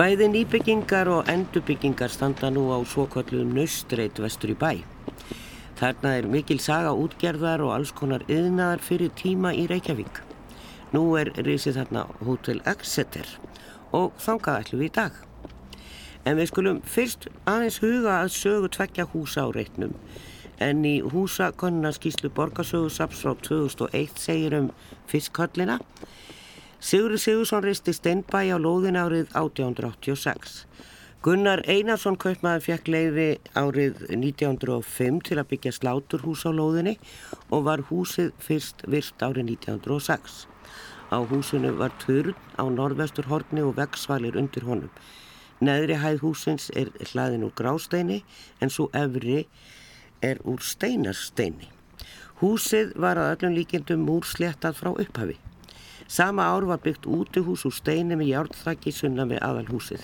Bæði nýbyggingar og endurbyggingar standa nú á svokvöldluðum nöstreit vestur í bæ. Þarna er mikil saga útgerðar og alls konar yðnaðar fyrir tíma í Reykjavík. Nú er risið þarna Hotel Exeter og þangað ætlum við í dag. En við skulum fyrst aðeins huga að sögu tvekja húsa á reitnum. En í húsakonnarskíslu Borgarsögursaps frá 2001 segir um fiskhöllina Sigurður Sigursson risti steinbæ á lóðin árið 1886. Gunnar Einarsson kaupmaður fekk leiði árið 1905 til að byggja sláturhús á lóðinni og var húsið fyrst virst árið 1906. Á húsinu var turn á norðvestur horni og veggsvalir undir honum. Neðri hæð húsins er hlaðin úr grásteini en svo efri er úr steinarsteini. Húsið var að öllum líkjendum múrsléttað frá upphafi. Sama ár var byggt útihús úr steini með járnþakki sunna með aðalhúsið.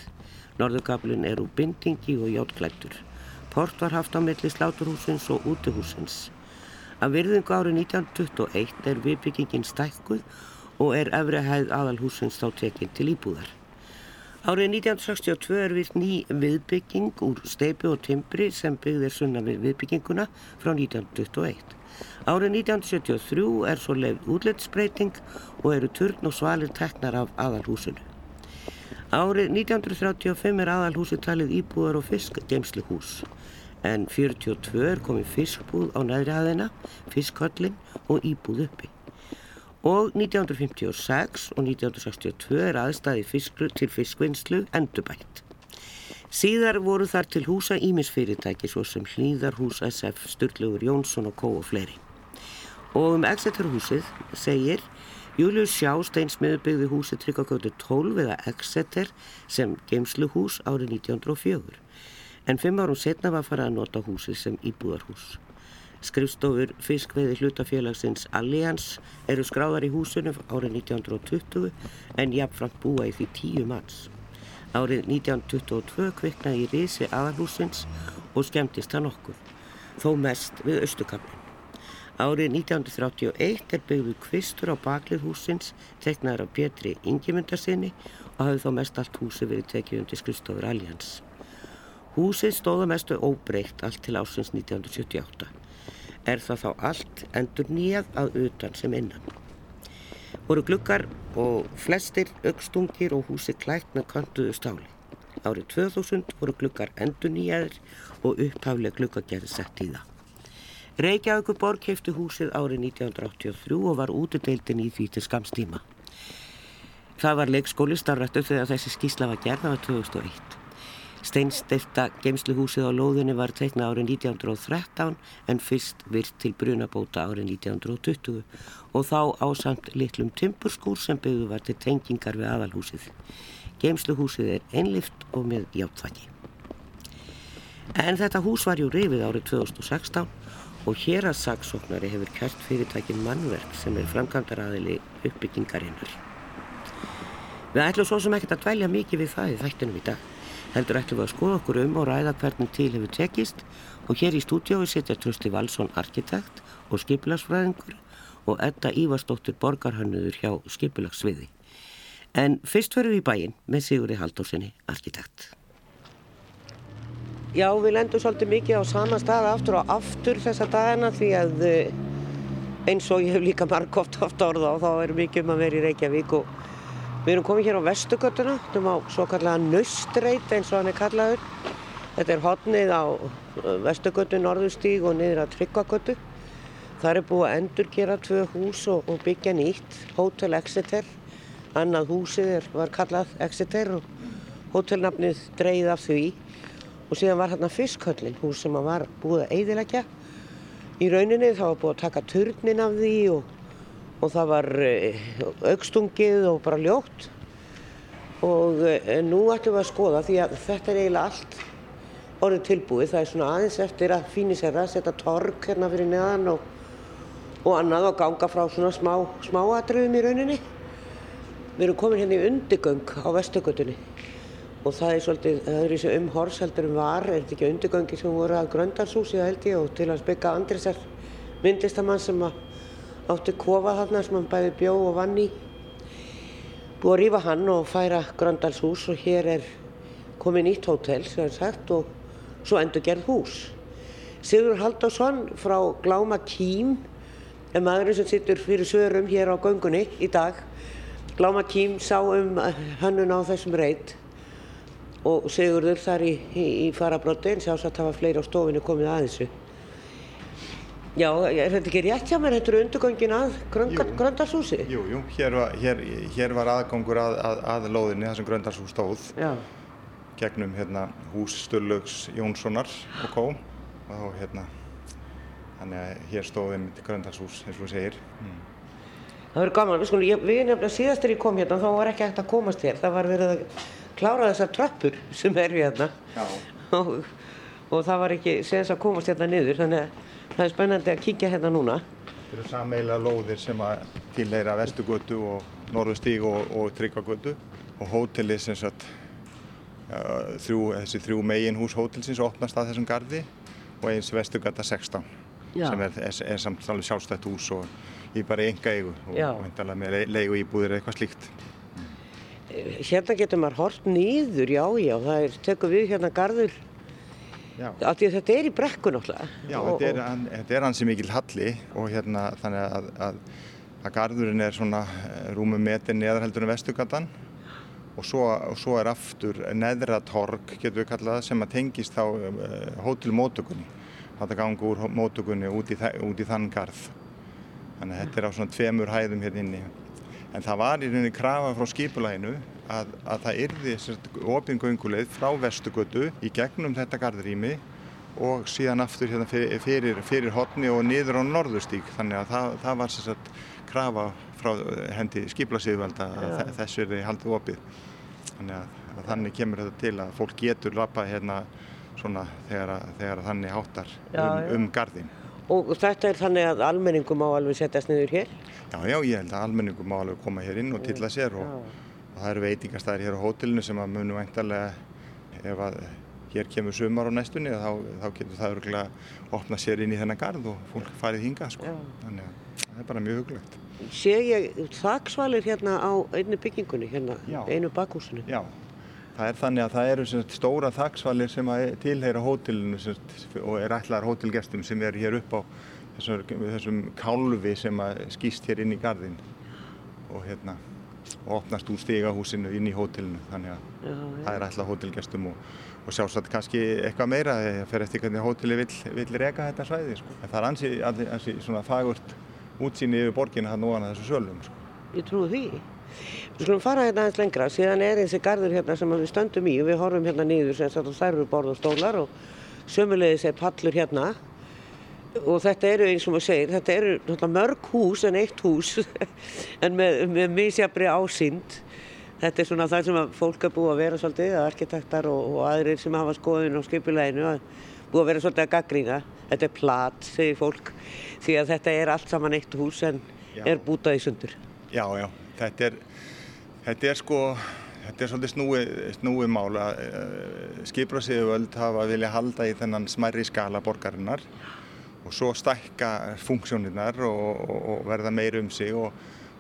Norðugablin er úr bindingi og járnklættur. Port var haft á milli sláturhúsins og útihúsins. Af virðingu árið 1921 er viðbyggingin stækkuð og er efri hæð aðalhúsins þá tekinn til íbúðar. Árið 1962 er vilt ný viðbygging úr steipi og timbri sem byggðir sunna við viðbygginguna frá 1921. Árið 1973 er svo leið útletsbreyting og eru turn og svalir teknar af aðalhúsinu. Árið 1935 er aðalhúsi talið íbúðar og fiskgeimsluhús en 42 er komið fiskbúð á næðri aðeina, fiskhöllin og íbúð uppi. Og 1956 og 1962 er aðstæði fisklu til fiskvinnslu endurbætt. Síðar voru þar til húsa ímisfyrirtæki svo sem Hlýðarhús SF, Sturlugur Jónsson og Kó og fleiri. Og um Exeter-húsið segir Július Sjá steinsmiður byggði húsið tryggakvöldu 12 eða Exeter sem geimsluhús árið 1904. En fimm árum setna var farið að nota húsið sem íbúðarhús. Skrifstofur fiskveiði hlutafélagsins Allians eru skráðar í húsinu árið 1920 en jafnframt búa í því tíu manns. Árið 1922 kviknaði í risi aðalhúsins og skemmtist það nokkuð, þó mest við Östukaflin. Árið 1931 er byggðuð kvistur á baklið húsins teknaður af Pétri Ingemyndarsinni og hafði þá mest allt húsi verið tekið undir skrifstofur Allians. Húsið stóða mestu óbreykt allt til ásins 1978. Er það þá allt endur nýjað að utan sem innan. Voru glukkar og flestir aukstungir og húsi klætt með kantuðu stáli. Árið 2000 voru glukkar endur nýjaður og upphaflega glukkagerði sett í það. Reykjavíkur borg kefti húsið árið 1983 og var útudeildin í því til skamstíma. Það var leikskóli starfrættu þegar þessi skísla var gerð, var 2001. Steinstelta geimsluhúsið á lóðinni var teikna árið 1913 en fyrst virt til brunabóta árið 1920 og þá ásamt litlum timpurskúr sem byggðu var til tengingar við aðalhúsið. Geimsluhúsið er einlift og með hjáttfæki. En þetta hús var jú rifið árið 2016 og hér að saksóknari hefur kært fyrirtækin mannverk sem er framkvæmdaraðili uppbyggingarinnar. Við ætlum svo sem ekkert að dvælja mikið við það í þættunum í dag. Heldur ætlum við að skoða okkur um og ræða hvernig til hefur tekist og hér í stúdiói sitja Trösti Valsson arkitekt og skipilagsfræðingur og Edda Ívarsdóttir borgarhannuður hjá skipilagsviði. En fyrst verðum við í bæin með Sigurði Haldósinni arkitekt. Já, við lendum svolítið mikið á sama stað aftur og aftur þessa dagina því að eh, eins og ég hef líka margótt haft orða og þá er mikið um að vera í Reykjavík og við erum komið hér á Vestugötuna, þetta er á svo kallega Naustreit eins og hann er kallaður. Þetta er hodnið á eh, Vestugötu, Norðustíg og niður að Tryggvagötu. Það er búið að endurgera tvö hús og, og byggja nýtt, Hotel Exeter. Annað húsið er, var kallað Exeter og hótelnafnið dreigð af því og síðan var hérna fiskhöllin, hús sem var búið að eidilegja. Í rauninni þá var búið að taka turnin af því og, og það var eh, augstungið og bara ljótt. Og e, nú ætlum við að skoða því að þetta er eiginlega allt orðið tilbúið. Það er svona aðeins eftir að fínir sér að setja tork hérna fyrir neðan og, og annað og ganga frá svona smá, smáadröfum í rauninni. Við erum komin hérna í undigöng á Vesturgötunni og það er svolítið, það er þessi umhors heldur um var, er þetta ekki undirgöngi sem voru að Gröndarsúsi held ég og til að spika Andrisar myndistamann sem átti kofa þarna sem hann bæði bjó og vann í. Búið að rýfa hann og færa Gröndalshús og hér er komið nýtt hótel sem er sagt og svo endur gerð hús. Sigur Haldarsson frá Gláma Kím er maðurinn sem sittur fyrir svörum hér á göngunni í dag. Gláma Kím sá um hannun á þessum reynd og Sigurður þar í, í, í farabróti en sjálfs að það var fleiri á stofinu komið að þessu. Já, er þetta ekki rétt hjá mér? Þetta eru undugöngin að Gröndarshúsi? Jú, jú, hér var, hér, hér var aðgangur að, að, að lóðinni þar sem Gröndarshús stóð Já. gegnum hérna, hús Sturlaugs Jónssonar og Kó og hérna þannig að hér stóðum Gröndarshús eins og segir. Mm. Það verður gaman, við, skulum, við nefnilega síðast þegar ég kom hérna þá var ekki hægt að komast hér, það var verið að klára þessar tröppur sem eru hérna og, og það var ekki séðans að komast hérna niður þannig að það er spennandi að kíkja hérna núna. Þetta eru sameila lóðir sem að tilheyra Vestugötu og Norðustíg og, og Tryggvagötu og hótelið sem sagt ja, þrjú, þessi þrjú megin hús hótelsins opnast að þessum gardi og eins Vestugöta 16 Já. sem er, er, er samt alveg sjálfstætt hús og í bara enga eigu og, og með leigu íbúðir eitthvað slíkt. Hérna getur maður hort nýður, já, já, það er, tekur við hérna að þetta er í brekku náttúrulega. Já, og, þetta, er, þetta er hansi mikil halli og hérna þannig að, að, að garðurinn er svona eh, rúmum metin neðarheldur en vestugatan og svo, og svo er aftur neðra torg, getur við kallað, sem að tengist á uh, hótelmótökunni. Þetta gangur úr mótökunni út í, út í þann garð. Þannig að þetta er á svona tveimur hæðum hérna inni. En það var í rauninni krafa frá skipulæginu að, að það yrði ofingönguleið frá vestugötu í gegnum þetta garðrými og síðan aftur hérna fyrir, fyrir, fyrir hotni og niður á norðustík. Þannig að það, það var sagt, krafa frá hendi skipulægsíðvelda að þessu er haldið opið. Þannig að, að þannig kemur þetta til að fólk getur lappa hérna svona þegar, þegar þannig háttar já, um, um garðin. Og þetta er þannig að almenningum má alveg setjast niður hér? Já, já, ég held að almenningum má alveg koma hér inn og tilla sér og, og það eru veitingastæðir hér á hótelinu sem að munum veintalega ef að hér kemur sumar á næstunni þá, þá getur það örgulega að opna sér inn í þennan gard og fólk farið hinga sko. Þannig að það er bara mjög huglegt. Sé ég þaksvalir hérna á einu byggingunni, hérna, já. einu bakhúsinu? Já, það er þannig að það eru sagt, stóra þaksvalir sem tilheyra hótelinu sagt, og er ætlaðar hótelgestum sem er hér upp á þessum, þessum kálfi sem skýst hér inn í gardin og hérna og opnast úr stigahúsinu inn í hótelinu þannig að já, já. það er alltaf hótelgestum og, og sjálfsagt kannski eitthvað meira þegar fer eftir hvernig hóteli vill, vill reka þetta svæði sko. en það er ansi, ansi svona fagurt útsýni yfir borginu hann og hann að þessu sölum sko. Ég trúi því Við skulum fara hérna aðeins lengra síðan er þessi gardur hérna sem við stöndum í og við horfum hérna niður sem þær eru borð og stólar og sömulegis er pallur hérna og þetta eru eins og maður segir, þetta eru mörg hús en eitt hús en með, með misjabri ásýnd. Þetta er svona það sem fólk er búið að vera svolítið, arkitektar og, og aðrir sem hafa skoðun á skipuleginu búið að vera svolítið að gaggrína þetta er plat, segir fólk því að þetta er allt saman eitt hús en já. er bútað í sundur. Já, já, þetta er þetta er sko Þetta er svolítið snúi, snúi mál að uh, skiprasiðuvöld hafa vilja halda í þennan smærri skala borgarinnar og svo stækka funksjónirnar og, og, og verða meir um sig og,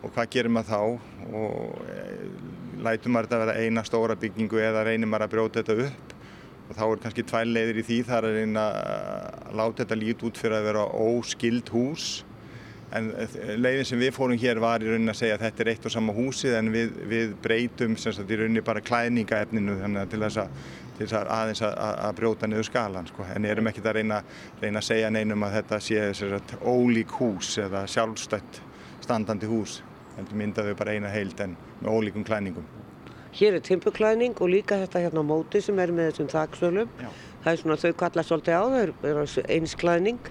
og hvað gerir maður þá? Og e, lætum maður þetta að vera eina stóra byggingu eða reynir maður að brjóta þetta upp? Og þá er kannski tvær leiðir í því. Þar að reyna að láta þetta lít út fyrir að vera óskild hús. En e, leiðin sem við fórum hér var í rauninni að segja að þetta er eitt og sama húsið en við, við breytum sagt í rauninni bara klæningaefninu þannig að til þess að til að aðeins að, að brjóta niður skalan sko. en erum ekkert að reyna, reyna að segja neinum að þetta sé sagt, ólík hús eða sjálfstött standandi hús en myndaðu bara eina heild en með ólíkum klæningum. Hér er timpuklæning og líka þetta hérna á móti sem er með þessum þaksölum. Það er svona þau kallast svolítið á, það er einsklæning.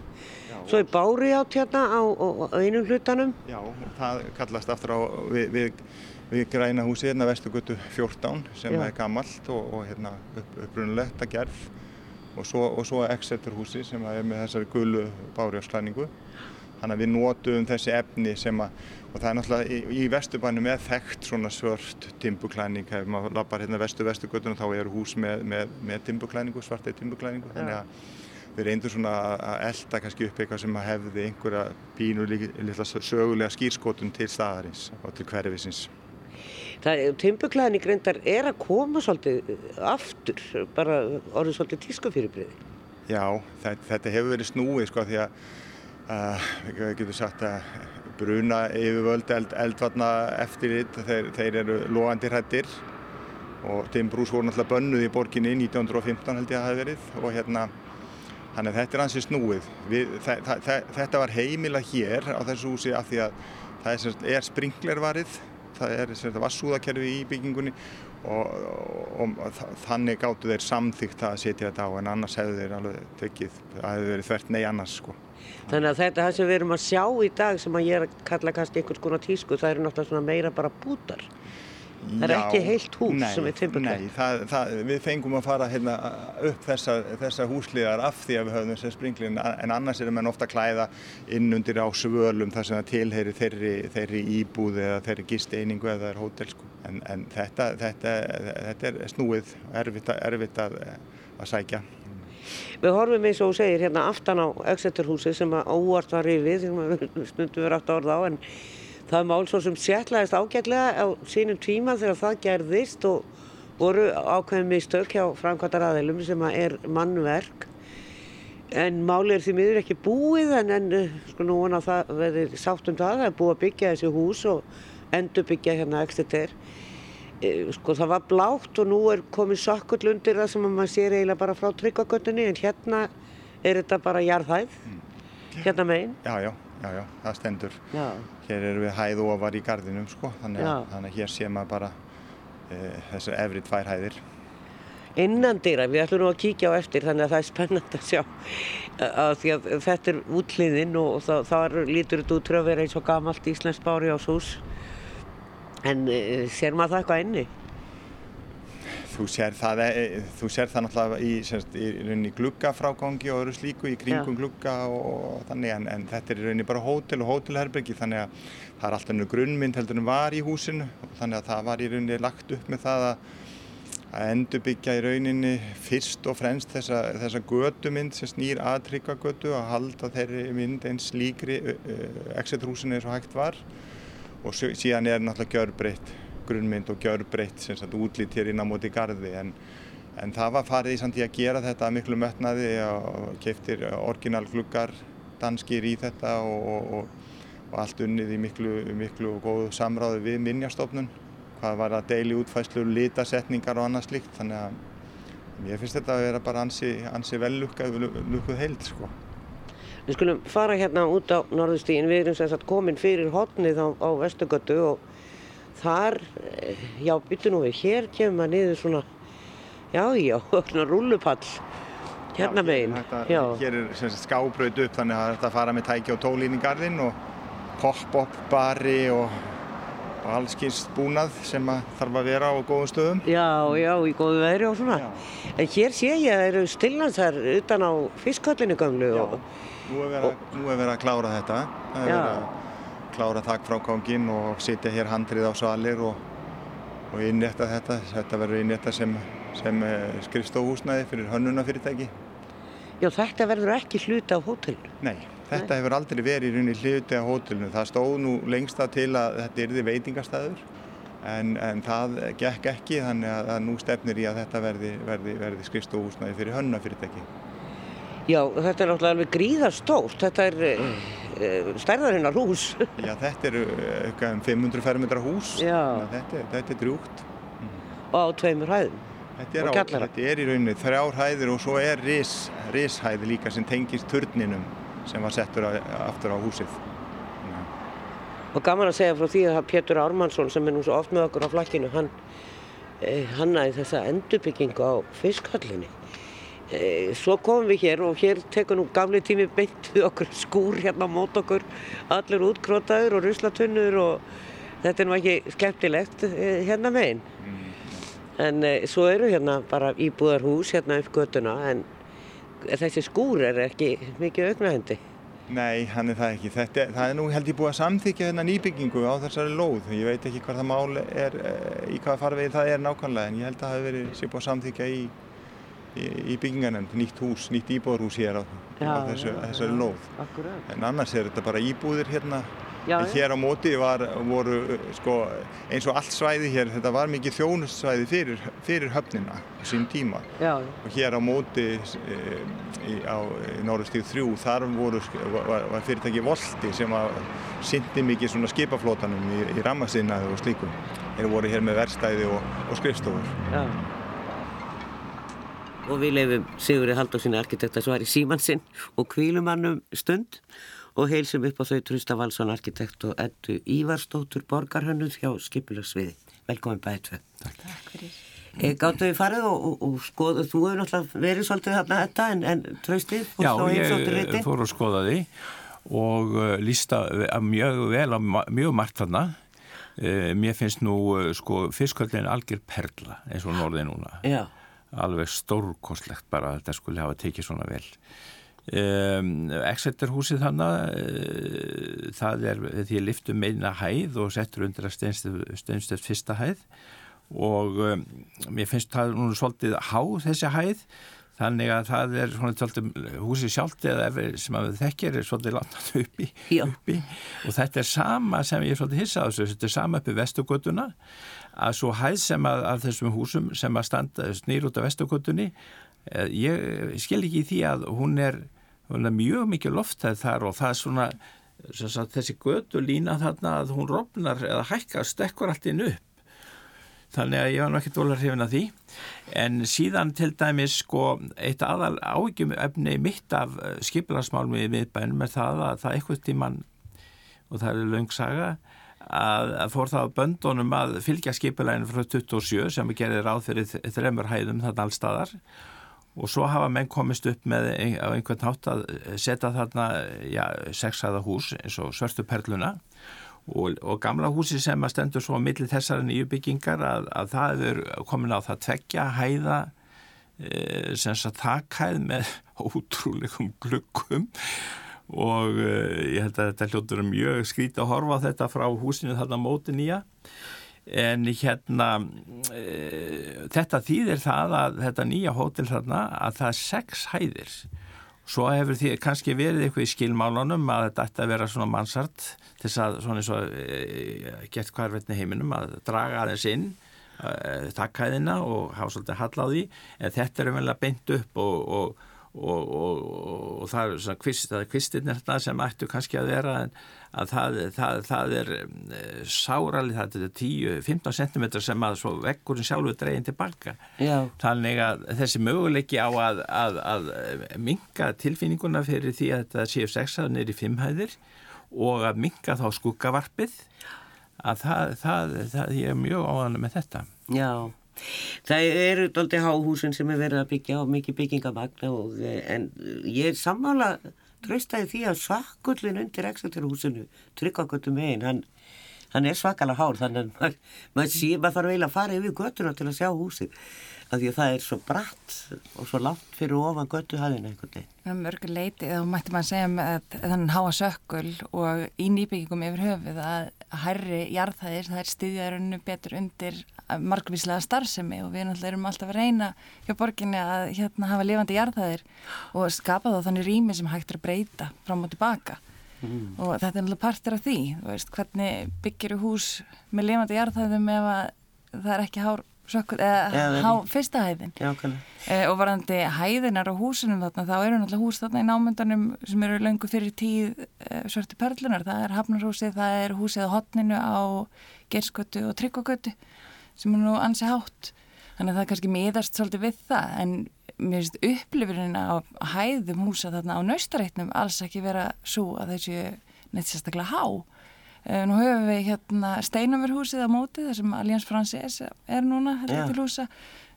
Svo er bári átt hérna á, á, á einum hlutanum. Já, það kallast aftur á við, við við græna húsi hérna Vestugötu 14 sem Já. er gammalt og, og hérna upp, upprunulegt að gerð. Og svo, og svo Exeter húsi sem er með þessari gullu bárjásklæningu þannig að við nótum þessi efni sem að og það er náttúrulega í, í Vesturbænum með þekkt svona svört timbuklæning ef maður lappar hérna Vestu-Vestugötuna þá eru hús með, með, með timbuklæningu, svartið timbuklæningu þannig að við reyndum svona að elda kannski upp eitthvað sem hefði einhverja pínu líka sögulega skýrskotun til staðarins og til hverfisins Timbuklæðin í greindar er að koma svolítið aftur, bara orðið svolítið tískufyrirbriði. Já, þetta, þetta hefur verið snúið sko því að uh, við getum sagt að bruna yfirvöld eld, eldvarna eftir þetta, þeir, þeir eru loðandi hrættir og Timbrús voru náttúrulega bönnuð í borginni 1915 held ég að það hefði verið og hérna Þannig að þetta er ansið snúið. Við, þa, þa, þa, þetta var heimila hér á þessu húsi af því að það er, er sprinklervarið, það er vassúðakerfi í byggingunni og, og, og þannig gáttu þeir samþygt að setja þetta á en annars hefðu þeir alveg tekið, það hefðu verið þvert nei annars sko. Þannig að þetta sem við erum að sjá í dag sem að ég er að kalla kannski einhvers konar tísku, það eru náttúrulega meira bara bútar. Það er Já, ekki heilt hús nei, sem er timburklætt. Nei, það, það, við fengum að fara hérna, upp þessar, þessar húsliðar af því að við höfum þessar springlin en annars erum við ofta að klæða inn undir á svölum þar sem það tilheyri þeirri, þeirri íbúð eða þeirri gisteiningu eða þeirri hótel sko. en, en þetta, þetta, þetta er snúið erfitt, erfitt að, að sækja. Við horfum eins og segir hérna aftan á Exeterhúsi sem að óvart var yfir, sem að við stundum við átt að orða á en það er mál svo sem sérklaðist ágætlega á sínum tíma þegar það gerðist og voru ákveðin mistök hjá framkvæmtar aðeilum sem að er mannverk. En máli er því miður ekki búið en, en eh, sko nú vona að það verði sátt um það, það er búið að byggja þessi hús og endur byggja hérna Exeter. Eh, sko það var blátt og nú er komið sakkull undir það sem að maður sér eiginlega bara frá tryggvagötunni en hérna er þetta bara jarðhæð. Hérna megin. Já, já, já, já, það stendur. Já. Hér erum við hæð ofar í gardinum sko, þannig að, þannig að hér sé maður bara e, þessar efri tvær hæðir. innan dýra, við ætlum nú að kíkja á eftir þannig að það er spennand að sjá að því að þetta er útliðin og það, þar lítur þetta út vera eins og gamalt íslensk bári ás hús en e, sér maður það eitthvað inni? Þú sér það, e, þú sér það náttúrulega í, semst, í rauninni gluggafrágangi og öðru slíku í kringum Já. glugga og þannig en, en þetta er í rauninni bara hótel og hótelherbergi þannig að það er alltaf grunnmynd heldur en var í húsinu. Og þannig að það var í rauninni lagt upp með það að, að endurbyggja í rauninni fyrst og fremst þessa, þessa götumynd sem snýr að tryggagötu að halda þeirri mynd eins líkri exetrúsinu eins og hægt var. Og síðan er náttúrulega gjörbreytt grunnmynd og gjörbreytt útlít hér inn á móti garði. En, en það var farið í samt í að gera þetta miklu metnaði og keiftir orginal gluggar danskir í þetta og, og, og, allt unnið í miklu, miklu góðu samráði við minjastofnun hvað var að deili útfæslu, litasetningar og annað slíkt. Þannig að mér finnst þetta að vera bara ansi, ansi vel lukkað, lukkuð heild sko. Við skulum fara hérna út á norðustígin, við erum sagt komin fyrir hotnið á, á Vestugötu og þar, eh, já byttu nú við, hér kemur maður niður svona, já já, svona rúllupall, hérna Já, megin, Þetta, já, Hér er sem sagt, skábraut upp þannig að er að fara með tæki og tól inn í garðinn og pop-up bari og, og allskins búnað sem að þarf að vera á góðum stöðum. já, já, í góðu veðri og svona. Já. En hér sé ég að það eru stillansar utan á fiskhöllinu gamlu Já. og, Nú er verið að, er klára þetta. Það er verið að klára þakfrákongin og setja hér handrið á svalir og, og innrétta þetta. Þetta verður innrétta sem, sem eh, skrifstofhúsnæði fyrir hönnunafyrirtæki. já, þetta verður ekki hluti af hótelinu. Nei, þetta hefur aldrei verið í rauninni hluti á hótelinu. Það stóð nú lengsta til að þetta yrði veitingastæður en, en það gekk ekki þannig að, að nú stefnir í að þetta verði, verði, verði skrifstofhúsnæði fyrir hönnunafyrirtæki. Já, þetta er náttúrulega alveg gríðarstórt, þetta er uh, stærðarinnar hús. Já, þetta eru eh, eitthvað um 500 fermetra hús. Að Þetta, þetta er drjúgt. og á tveimur hæðum. Þetta er, Og á, kjallara. þetta er í rauninni þrjár hæðir og svo er ris, rishæð líka sem tengist turninum sem var settur á, aftur á húsið. Og gaman að segja frá því að Pétur Ármannsson sem er nú svo oft með okkur á flakkinu, hann eh, hannaði þessa endurbyggingu á fiskhöllinni. Eh, svo komum við hér og hér tekur nú gamli tími beint við okkur skúr hérna mót okkur, allir útkrótaður og ruslatunnur og þetta er nú ekki skemmtilegt eh, hérna megin. En eh, svo eru hérna bara íbúðarhús hérna upp götuna en þessi skúr er ekki mikið auknahendi. Nei, hann er það ekki. Þetta, það er nú held ég búið að samþykja þennan nýbyggingu á þessari lóð. Ég veit ekki hvað það mál er, í hvaða farvegi það er nákvæmlega en ég held að það hefur verið sé búið að samþykja í, í, í bygginganemnd, nýtt hús, nýtt íbúðarhús hér á, á þessu, þessari lóð. Akkurat. En annars er þetta bara íbúðir hérna Já, já. hér á móti var, voru sko, eins og allt svæði hér, þetta var mikið þjónustsvæði fyrir, fyrir höfnina á sín tíma Já, og hér á móti e, í, á Norðustíð 3 þar voru, var, var fyrirtæki Volti sem að syndi mikið svona skipaflótanum í, í rammasinnaði og slíkum. Þeir voru hér með verstæði og, og skrifstofur. Já. Og við leifum Sigurði Haldósinni arkitekt að svari símansinn og kvílum hann um stund og heilsum upp á þau Trústa Valsson arkitekt og Eddu Ívarstóttur borgarhönnuð hjá Skipulagsviði. Velkomin bæðið tvö. Takk fyrir. E, Gáttu við farið og, og, og skoðu, þú hefur náttúrulega verið svolítið þarna þetta en, en tröstið Já, og svo heimsóttur ég riti. fór að skoða því og uh, lísta ve- mjög vel á mjög margt þarna. Uh, mér finnst nú uh, sko fisköldin algjör perla eins og norðið núna. Já, Alveg stórkostlegt bara að þetta skulle hafa tekið svona vel. Um, Exeter húsið þannig uh, það er því ég liftum meina hæð og settur undir að steinstöð fyrsta hæð. Og um, mér finnst það nú svolítið há þessi hæð þannig að það er svona svolítið húsið sjálft eða sem að við þekkir er svolítið langt uppi, uppi og þetta er sama sem ég er svolítið hissa á þessu þetta er sama uppi vestugötuna að svo hæð sem að, að þessum húsum sem að standa snýr út af vestugötunni eh, ég skil ekki í því að hún er, hún er mjög mikið loftæð þar og það er svona sagt, þessi götu lína þarna að hún rofnar eða hækkar stekkur allt inn upp. Þannig að ég var nú ekki dólar hrifin að því. En síðan til dæmis sko eitt aðal áhyggjum efni mitt af skipilarsmálum í miðbænum er það að það eitthvað tíman og það er löng saga að, að fór það á böndunum að fylgja skipilæginu frá 27 sem gerir ráð fyrir þremur hæðum þarna allstaðar og svo hafa menn komist upp með ein, á einhvern hátt að setja þarna já, sexaða hús eins og svörstu perluna. Og, og gamla húsi sem að stendur svo á milli þessara nýju byggingar að, að það er komin á það tveggja hæða e, sem sagt þakkæð með ótrúleikum glukkum og e, ég held að þetta hljóttur er mjög skrítið að horfa þetta frá húsinu þarna móti nýja. En hérna e, þetta þýðir það að þetta nýja hótel þarna að það er sex hæðir. Svo hefur því kannski verið eitthvað í skilmálunum að þetta ætti að vera svona mannsart til þess að svona eins og e, gert hvarvetni heiminum að draga aðeins inn e, takkæðina og hafa svolítið hall á því. En þetta er umvel að beint upp og, og Og, og, og, það er svona kvist, það er kvistirnir þarna sem ættu kannski að vera en að það, það, það er e, sáralið, það er 10-15 cm sem að svo vekkurinn sjálfur dreginn tilbaka já, þannig að þessi möguleiki á að, að, að minga tilfinninguna fyrir því að þetta séu sexaður neyri fimmhæðir og að minga þá skuggavarpið að það, það, það ég er mjög áðan með þetta. Já. Það eru doldi háhúsin sem er verið að byggja og mikið byggingamagna og, eh, en ég er sammála tröstaði því að sakkullin undir Exeterhúsinu, tryggakvöldum megin, hann, hann er svakalega hár þannig að maður, maður sé, maður þarf eiginlega að fara yfir göttuna til að sjá húsið af því að það er svo bratt og svo langt fyrir ofan göttuhæðina einhvern veginn. Það er mörgur leiti, þá mætti maður segja með þannig háa sökkul og í nýbyggingum yfir höfuð að hærri jarðhæðir, það er stiðjarunnu betur undir margvíslega starfsemi og við náttúrulega erum alltaf að reyna hjá borginni að hérna hafa lifandi jarðhæðir og skapa þá þannig rými sem hægt er að breyta fram og tilbaka og þetta er náttúrulega partur af því, veist, hvernig byggir hús með lifandi jarðhæðum ef að það er ekki hár sökkul, eða há fyrsta hæðin. Já. Eh, og varandi hæðinar á húsunum þarna, þá eru náttúrulega hús þarna í námyndanum sem eru löngu fyrir tíð eh, svörtu perlunar, það er Hafnarhúsið, það er húsið á hotninu á Gerskötu og Tryggvagötu sem er nú ansi hátt þannig að það kannski miðast svolítið við það en mér finnst upplifurinn á hæðum húsa þarna á naustareitnum alls ekki vera svo að þessu neitt sérstaklega há. Eh, Nú höfum við hérna Steinamurhúsið á móti þar sem Allianz Frances er núna Já. til húsa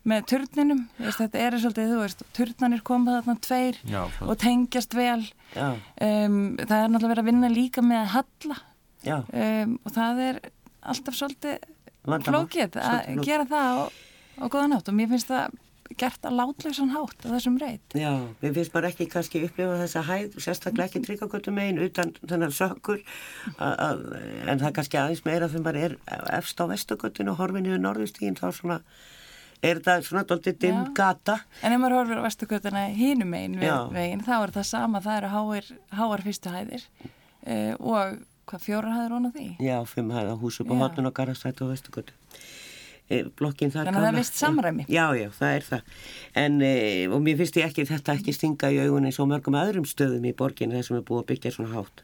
með turninum, veist, þetta er svolítið, þú veist, turnanir koma þarna tveir Já, og tengjast vel. Um, það er náttúrulega verið að vinna líka með að halla. Um, og það er alltaf svolítið flókið að gera það á, á góðan hátt og mér finnst það gert að látlausan hátt á þessum reyt. Já, mér finnst maður ekki kannski upplifa þessa hæð, sérstaklega ekki tryggagötu megin utan þennan sökkur en það kannski aðeins meira þegar maður er efst á vestugötun og horfin yfir norðustígin þá svona er það svona doldið dimm gata En ef maður horfir á vestugötuna við Já. veginn, þá er það sama, það eru háir, háar fyrstu hæðir uh, og hvað fjóra hæður hún á því? Já, fimm hæða hús upp á Já. hotun og garastætt og vestugötu. E, blokkin þar Þannig að það er vist samræmi. Já, já, það er það. En, e, og mér finnst ég ekki þetta ekki stinga í augunni svo mörgum öðrum stöðum í borgin þar sem er búið að byggja svona hátt.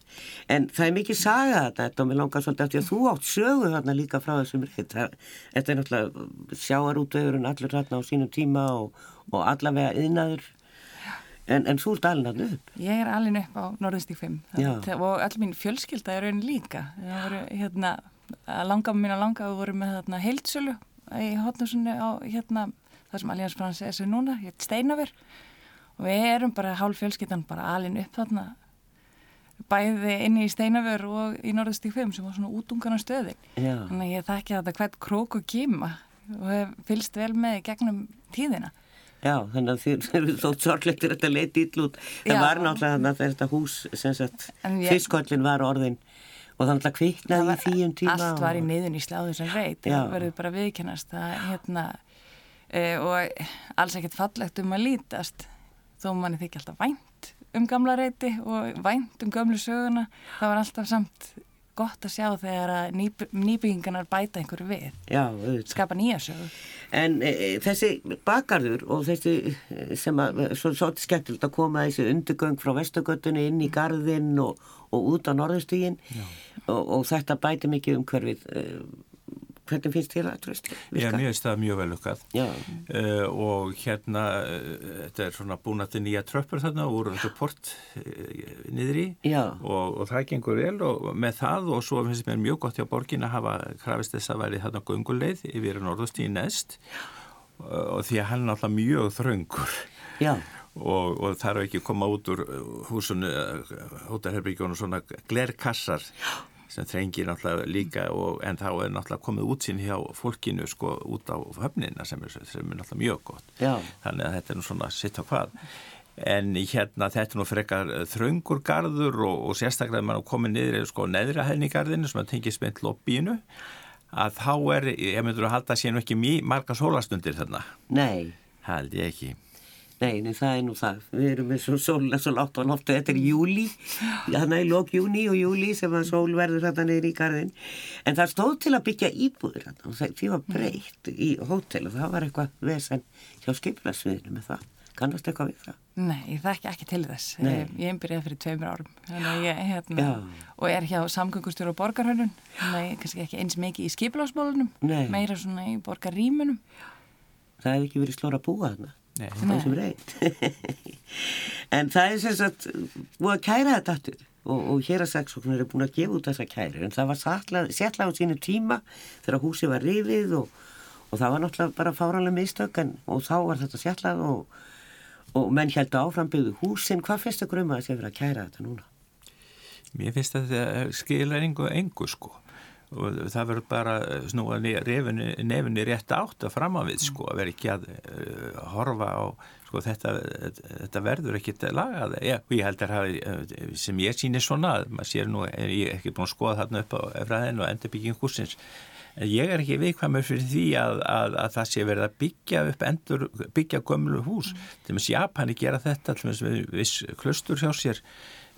En það er mikið saga þetta, þetta og mér langar svolítið eftir að þú átt sögu þarna líka frá þessum reynd. Þetta er náttúrulega sjáarútvegurinn allur þarna á sínum tíma og, og allavega yðnaður. En, en þú ert alveg þarna upp. Ég er alveg upp á Norðustík 5 Já. Það- og all mín fjölskylda er raunin líka. Það hérna, að langa mín að langa við vorum með þarna heildsölu í hotnusunni á hérna, það sem Allians Frans er núna, hér Steinafur og við erum bara hálf fjölskyldan bara alin upp þarna bæði inni í Steinafur og í Norðustík 5 sem var svona útungana stöðin. Já. Þannig að ég þekki þetta hvert krók og kýma og hef fylst vel með gegnum tíðina. Já, þannig að þið eru þótt sorgleitur þetta leiti ill út. Það Já. var náttúrulega þetta hús, fiskkollin var orðin og það náttúrulega kviknaði í því um tíma. allt var í niðun í sláðu sem reyt það verður bara viðkennast það, hérna, e, og alls ekkert fallegt um að lítast þó manni þykja alltaf vænt um gamla reyti og vænt um gömlu söguna það var alltaf samt gott að sjá þegar að nýb nýbyggingarnar bæta einhverju við, Já, auðvitað. skapa nýja sögu En e, þessi bakarður og þessi e, sem að, svo, svo skemmtilegt að koma þessi undirgöng frá vestugötunni inn í garðinn og, og út á norðustígin og, og þetta bæti mikið um hverfið. Hvernig finnst þér það, tröst? Já, mér finnst það mjög vel lukkað Já, uh, og hérna uh, þetta er svona búin að þetta nýja tröppur þarna úr þetta port uh, niður í Já. og, og það gengur vel og með það og svo finnst mér mjög gott hjá borgin að hafa krafist þess að væri þarna gunguleið yfir norðustíði næst uh, og því að hann er náttúrulega mjög þröngur. Já, og, og það er ekki að koma út úr húsinu, hótarherbygjónu svona glerkassar sem þrengir náttúrulega líka og, en þá er náttúrulega komið útsýn hjá fólkinu sko út á höfnina sem er, sem er náttúrulega mjög gott. Já, þannig að þetta er nú svona sitt á hvað. En hérna þetta er nú frekar þröngur garður og, og sérstaklega maður er komið niður sko neðra hæðni í garðinu sem að tengið spennt lobbyinu að þá er, ég myndur að halda sér nú ekki mjög marga sólastundir þarna? Nei. held ég ekki Nei, nei, það er nú það. Við erum með svo sólina svo látt á loftu. Þetta er júli, þannig er lók júni og júli sem að sól verður þarna niður í garðin. En það stóð til að byggja íbúður þarna og það- því var breytt í hótel og það var eitthvað vesen hjá skiplasviðinu með það. Kannast eitthvað við það? Nei, ég þekki ekki til þess Nei. Ég byrjaði fyrir tveimur árum að ég, hérna, og er hjá samgöngustjóru og að ég kannski ekki eins mikið í skipilásmálunum Nei. meira svona í borgarrýmunum Það hefði ekki verið slóra að búa þarna. Nei. Það sem reynd. en það er sem sagt búið að kæra þetta aftur og, og hér að saksóknar er búin að gefa út þessa kæri en það var settlað á sínu tíma þegar húsi var rifið og, og það var náttúrulega bara fáranlega mistök en, og þá var þetta settlað og, og menn heldur áfram byggðu húsin hvað finnst um að það sé verið að kæra þetta núna? Mér finnst að þetta skilur engu engu sko og það verður bara snúa nefni, rétt átt að fram að við sko að vera ekki að uh, horfa á sko þetta, þetta verður ekkit lagað. Ég, og ég held að hafi, eh, sem ég sýnir svona að maður sér nú, er ég ekki búin að skoða þarna upp á efraðinu og endurbygging húsins en ég er ekki viðkvæmur fyrir því að, að, að það sé verið að byggja upp endur, byggja gömlu hús. Til og með Japani gera þetta til og með viss klustur hjá sér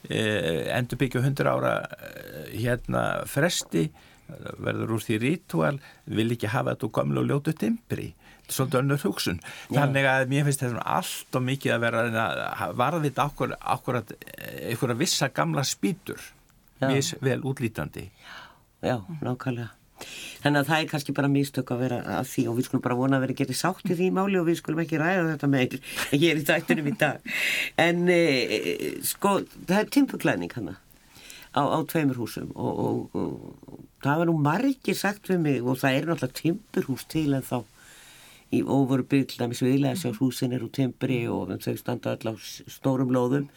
eh, endur byggja 100 ára eh, hérna fresti verður úr því rítúal vil ekki hafa þetta úr gamlu og ljótu timbri. Svolítið önnur hugsun. Þannig að mér finnst þetta allt og mikið að vera að varðvita okkur, okkur að einhverja vissa gamla spýtur. Mis vel útlítandi. Já, nákvæmlega. Þannig að það er kannski bara mistök að vera að því og við skulum bara vona að vera getið sátt í því máli og við skulum ekki ræða þetta með hér í dættunum í dag. En e, sko, það er timpuklæning hana á, á tveimur húsum og, og, og, og það var nú margir sagt við mig og það er náttúrulega timpurhús til en þá í óvoru bygg til dæmis viðlega sjá húsin er úr timpri og þau standa öll á stórum lóðum.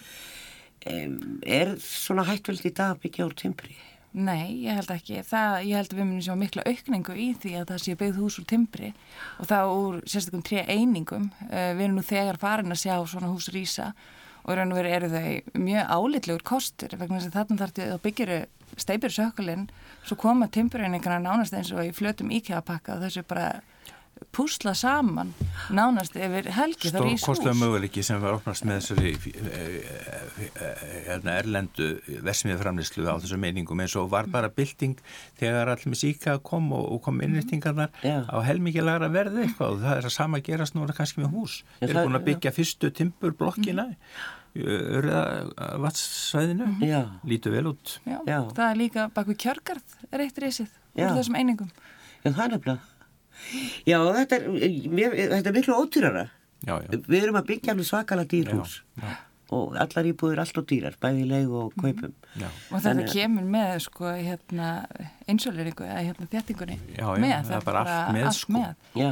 Um, er svona hættveldi í dag að byggja úr timpri? Nei, ég held ekki. Það, ég held að við munum sjá mikla aukningu í því að það sé byggð hús úr timbri og það úr sérstaklega tré einingum. Uh, við erum nú þegar farin að sjá svona hús rýsa og raun og veru eru þau mjög álitlegur kostur vegna þess að þarna þarf að byggjuru steipir sökulinn svo koma timbureiningarna nánast eins og í flötum íkjafapakka og þessu bara púsla saman nánast yfir helgi þar í hús. Stórkostlega möguleiki sem var opnast með þessari hérna, erlendu versmiðframlislu á þessu meiningum eins og var bara bylting þegar allir með síka kom og, og kom innrýttingarnar Já. á helmikið lagra verði eitthvað og það er að sama gerast núna kannski með hús. Já, Þeir eru búin að byggja fyrstu timburblokkina í örða vatssvæðinu, Já. lítu vel út. Já, Já. það er líka bak við kjörgarð er eitt reysið úr þessum einingum. Já, það er nefnilega. Já, þetta er, mér, þetta er miklu ódýrara. Já, já. Við erum að byggja alveg svakalega dýrhús Já, og allar íbúður allt og dýrar, bæði í leigu og kaupum. já. Og þetta kemur með sko hérna insuleringu eða hérna þjættingunni Já, já, með, það er bara allt með, sko. með. Já,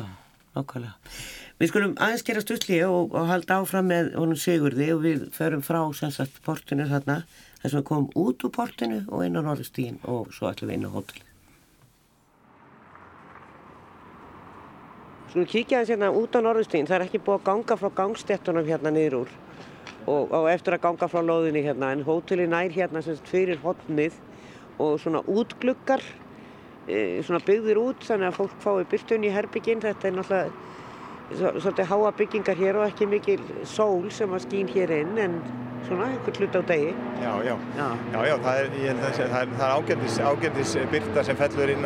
nákvæmlega. Við skulum aðeins gera stutli og, og halda áfram með honum Sigurði og við förum frá sem sagt portinu þarna þess að við komum út úr portinu og inn á Norðustíðin og svo ætlum við inn á hótel. Skulum kíkja aðeins hérna út á Norðustíðin, það er ekki búið að ganga frá gangstéttunum hérna niður úr. Og, og eftir að ganga frá lóðinni hérna en hóteli nær hérna sem fyrir hotnið og svona útgluggar e, svona byggðir út þannig að fólk fái byrtun í herbygginn þetta er náttúrulega svo- svolítið háa byggingar hér og ekki mikil sól sem að skín hér inn en svona einhvern hlut á degi. Já, já, Já. já, já það er, er, er ágætis, ágætis byrta sem fellur inn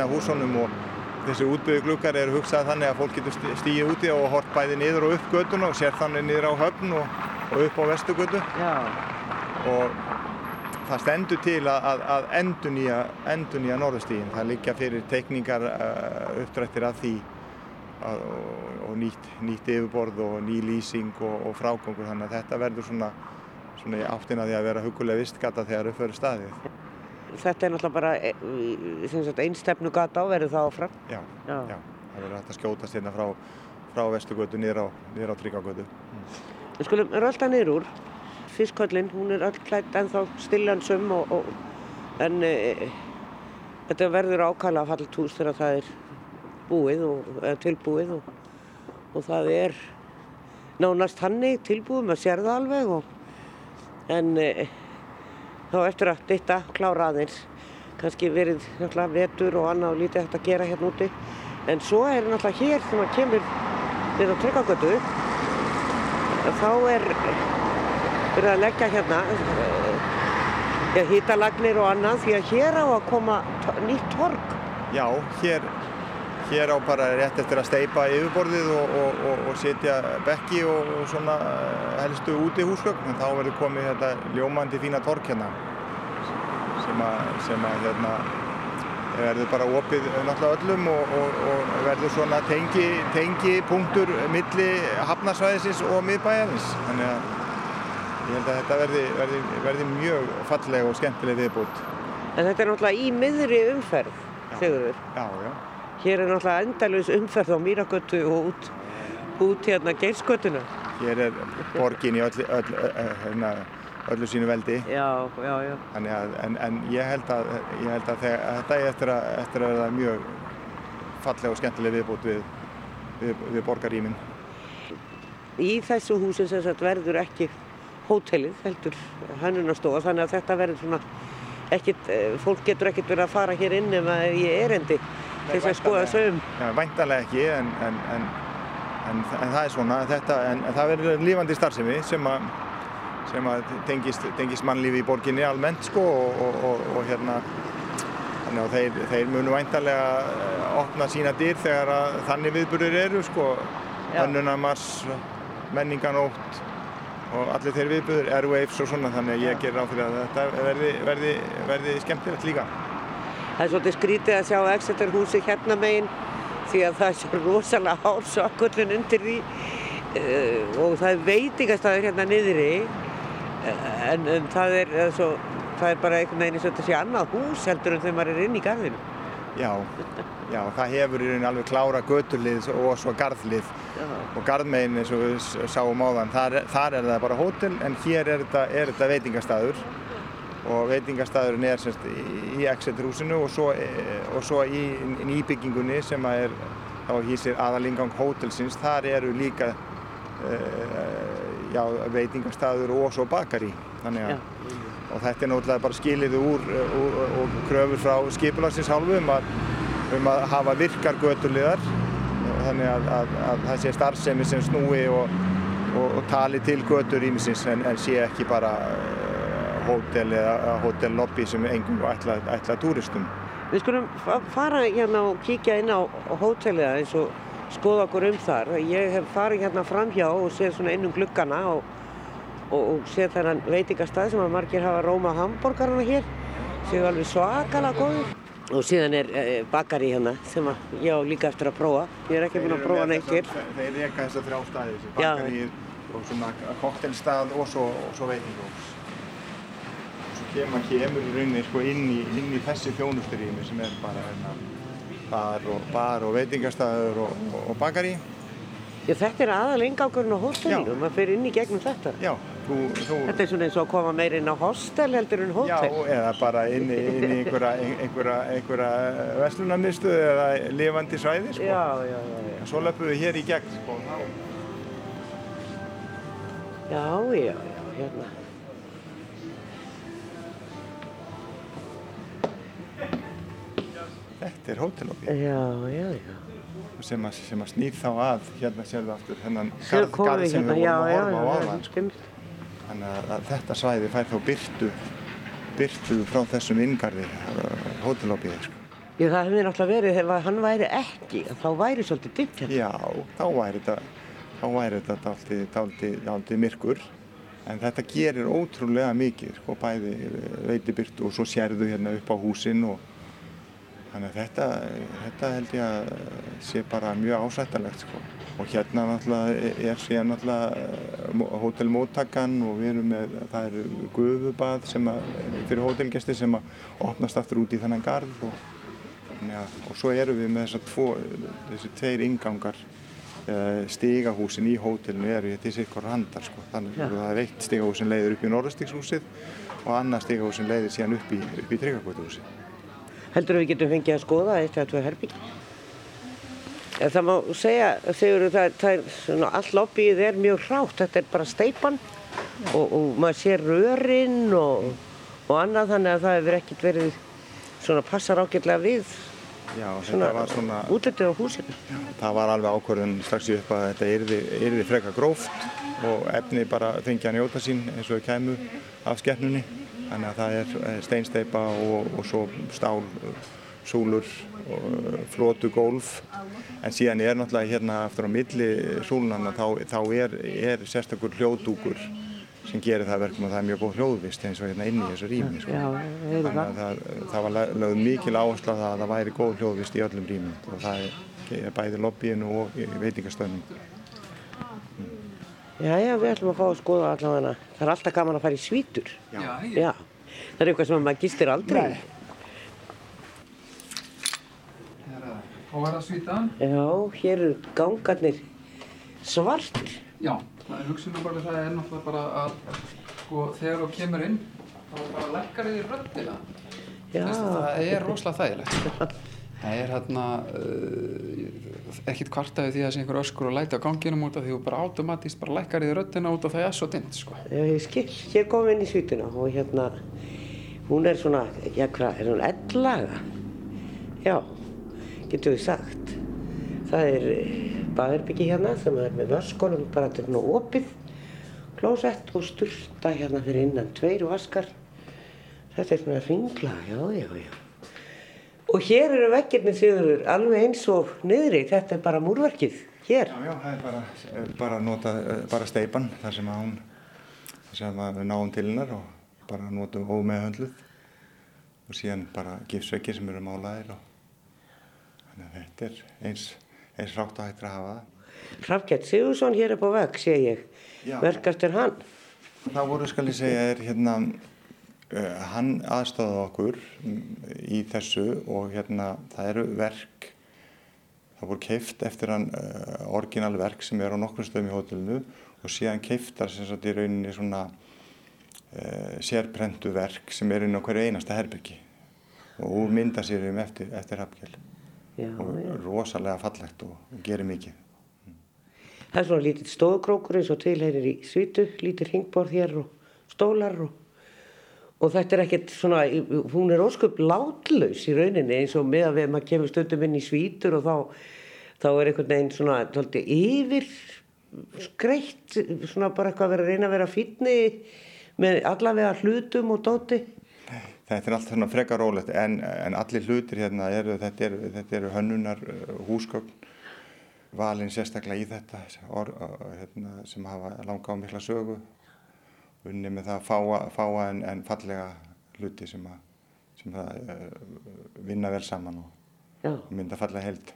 að húsunum og þessi útbyggðu glukkar eru hugsað þannig að fólk getur stigið úti og hort bæði niður og upp göttuna og sér þannig niður á höfn og, og upp á vestugötu Já, og það stendur til að, að, að endurnýja, endurnýja norðustígin. Það liggja fyrir teikningar uh, uppdrættir af því að, og, og nýtt, nýtt yfirborð og ný lýsing og, og frágangur þannig að þetta verður svona, svona í áttina því að vera hugulega vistgata þegar upp verður staðið. Þetta er náttúrulega bara e, einstefnu gata og verður það áfram Já, Já. já. það verður hægt að skjótast hérna frá, frá vestugötu niður á, á tryggagötu. Við skulum rölda niður úr Fiskköllin, hún er öll klætt ennþá stillansum og, og, en e, þetta verður ákala fallit hús þegar það er búið og eða tilbúið og, og það er nánast hannig tilbúið, maður sér það alveg og, en e, þá eftir að ditta klára aðeins. Kannski verið náttúrulega vetur og annað og lítið hægt að gera hérna úti. En svo er náttúrulega hér þegar maður kemur við á tryggagötu þá er verið að leggja hérna ja, hítalagnir og annað því að hér á að koma nýtt torg. Já, hér, hér á bara rétt eftir að steipa yfirborðið og, og, og, og setja bekki og, og svona eh, helstu úti húsgögn en þá verður komið þetta ljómandi fína tork hérna sem að, sem að hérna, verður bara opið náttúrulega öllum og, og, og verður svona tengi, tengi punktur milli hafnarsvæðisins og miðbæjarins þannig að ég held að þetta verði, verði, verði mjög falleg og skemmtileg viðbútt. En þetta er náttúrulega í miðri umferð, Sigurður. Já, já. Hér er náttúrulega endalus umferð á Mýragötu og út, út hérna Geirsgötuna. Hér er borgin í öllu, öllu, öllu, öllu sínu veldi. Já, já, já. Að, en, en ég held að, ég held að, þegar, þetta er eftir að, eftir að verða mjög falleg og skemmtileg viðbútt við, við, við borgaríminn. Í þessu húsin sem sagt verður ekki hótelið, heldur hönnunastofa, þannig að þetta verður svona ekkit, eh, fólk getur ekkert verið að fara hér inn ef það er í erendi til þess að skoða sögum. Já, væntanlega ekki, en, en, en, en, en það er svona, þetta, en, það verður lífandi starfsemi sem að sem að tengist, tengist mannlífi í borginni almennt sko og, og, og, og hérna þannig að þeir, þeir munu væntanlega eh, opna sína dyr þegar að þannig viðburðir eru sko Já. önnunamars, menninganótt og allir þeir viðburðir, airwaves og svona þannig að ég ger ráð fyrir að þetta verði, verði, verði skemmtilegt líka. Það er svolítið skrítið að sjá Exeter húsi hérna megin því að það er svo rosalega hár sökkullin undir því uh, og það er veitingastæður hérna niðri uh, en, en það, er, uh, svo, það er bara einhvern veginn eins og þetta sé annað hús heldur en þegar maður er inn í garðinu. Já, já, það hefur í rauninni alveg klára göturlið og svo garðlið Já. og garðmegin eins og við sáum áðan, þar, þar er það bara hótel en hér er þetta, er þetta veitingastæður og veitingastæðurinn er semst í, í Exeter húsinu og svo, e- og svo í nýbyggingunni sem að er, þá hýsir aðalingang hótelsins, þar eru líka e, já, veitingastæður og svo bakari þannig að Já. og þetta er náttúrulega bara skilirði úr, og kröfur frá skipulagsins hálfu um að, um að hafa virkar göturliðar þannig að, að, að það sé starfsemi sem snúi og, og, og tali til götur ímisins en, en sé ekki bara hótel eða hótellobby sem engum ætla, ætla túristum. Við skulum fara hérna og kíkja inn á hótelið eins og skoða okkur um þar. Ég hef farið hérna framhjá og séð svona inn um gluggana og, og, og séð þennan veitingastað sem að margir hafa róma hambúrgarna hér. Séu alveg svakalega góður. Og síðan er eh, bakari hérna sem ég á líka eftir að prófa. Ég er ekki búinn að prófa neitt hér. Þeir reyka þess að þrjá staði, þessi bakari og svona koktelstað og svo, svo veitingós. Kemur, kemur í rauninni sko inn í, inn í þessi þjónusturími sem er bara hérna bar og, bar og veitingastæður og, og, og bakari. Já, þetta er aðal engangurinn á hótelinu, maður fyrir inn í gegnum þetta. Já, þú, þú... Þetta er svona eins og að koma meir inn á hostel heldur en hótel. Já, eða bara inn í, inn í einhverja, einhverja, einhverja vestlunarmiðstöðu eða lifandi svæði, sko. Já, já, já. já. Svo löpum við hér í gegn, sko. Já, já, já, hérna. Þetta er hótelobby. Já, já, já sem að, sem að snýr þá að hérna sérðu aftur hennan garð, garð sem hérna, við já, vorum að horfa á sko. þannig að, þetta svæði fær þá byrtu byrtu frá þessum inngarði uh, hótelóbíði sko. Já það hefði náttúrulega verið ef hann væri ekki þá væri svolítið dimt hérna Já, þá væri þetta þá væri þetta dálítið myrkur en þetta gerir ótrúlega mikið sko, bæði veitibyrtu og svo sérðu hérna upp á húsin og Þannig að þetta, þetta held ég að sé bara mjög ásættalegt sko. Og hérna náttúrulega er síðan náttúrulega hótelmóttakan og við erum með, það eru gufubað sem að, fyrir hótelgæsti sem að opnast aftur út í þennan garð og, ja, og svo erum við með tvo, þessi tveir ingangar stigahúsin í hótelinu eru í sikkur handar sko. Þannig að það er eitt stigahús sem leiðir upp í Norðstíkshúsið og annað stigahús sem leiðir síðan upp í, í Tryggakvötuhúsið. Heldur að við getum fengið að skoða eitt eða tvö herbyggi? Það má segja, segur það, það er svona, all lobbyið er mjög hrátt, þetta er bara steipan og, og maður sér rörinn og, og annað þannig að það hefur ekkert verið svona passar ágætlega við Já, svona, svona útlitið á húsinu. Já, það var alveg ákvörðun strax í upp að þetta yrði, yrði freka gróft og efni bara fengið að njóta sín eins og kæmu af skeppnunni. Þannig að það er steinsteipa og, og svo stál, súlur, flótu gólf. En síðan er náttúrulega hérna aftur á milli súlunarna þá, þá er, er sérstakur hljóðdúkur sem gerir það verkum og það er mjög góð hljóðvist eins og hérna inn í þessu rými. Sko. Þannig að það, það var lögð mikil áherslu að það væri góð hljóðvist í öllum rýmum og það er bæði lobbyinu og veitingastöðnum. Já, já, við ætlum að fá að skoða allavega. Það er alltaf gaman að fara í svítur. Já. já. Það er eitthvað sem maður gistir aldrei. Nei. Og var það svítan? Já, hér eru gangarnir svartir. Já, það er hugsunum bara það er náttúrulega bara að sko þegar þú kemur inn þá bara lekkar þið röddina. Já. Það er rosalega þægilegt. Það er hérna uh, ekkert kvartaði því að það sé einhver öskur og læti á ganginum út af því þú bara automatist bara lekkar þið röddina út af það er svo dynt sko. Ég skil. Hér komum við inn í svítuna og hérna, hún er svona, já hvað, er hún ellaga? Já, getur við sagt. Það er baðherbyggi hérna sem er með vaskonum bara til nú opið, klósett og sturta hérna fyrir innan tveir vaskar. Þetta er svona ringla, já, já, já. Og hér eru veggirni þjóður alveg eins og niðri, þetta er bara múrverkið, hér. Já, já, það er bara, bara nota, bara steipan þar sem að hún, þar sem að við náum til hennar og bara notum ómeðhöndluð og síðan bara gifsveggir sem eru málaðir og þannig að þetta er eins, eins rátt að hættra að hafa það. Hrafgjart Sigursson hér upp á vegg, sé ég, verkastur hann. Það voru, skal ég segja, er hérna, hann aðstáði okkur í þessu og hérna það eru verk það voru keift eftir hann uh, orginal verk sem er á nokkrum stöðum í hótelinu og síðan keiftar sem sagt í rauninni svona uh, sérprentu verk sem er inn á hverju einasta herbyggi og úr mynda sér um eftir, eftir hafgjörl og já. rosalega fallegt og, og gerir mikið Það er svona lítið stóðkrókur eins og tilherir í svitu, lítið ringborð hér og stólar og og þetta er ekkert svona, hún er ósköp látlaus í rauninni eins og með að við maður kemur stöndum inn í svítur og þá þá er einhvern veginn svona tólti yfir skreitt, svona bara eitthvað að vera að reyna að vera fítni með allavega hlutum og dóti. Þetta er allt svona frekar rólegt en, en allir hlutir hérna eru, þetta eru, þetta eru hönnunar uh, húsgögn, valin sérstaklega í þetta or, uh, hérna, sem hafa langa á mikla sögu, unni með það fáa, fáa en, en fallega hluti sem, að, sem að uh, vinna vel saman og Já. mynda fallega held.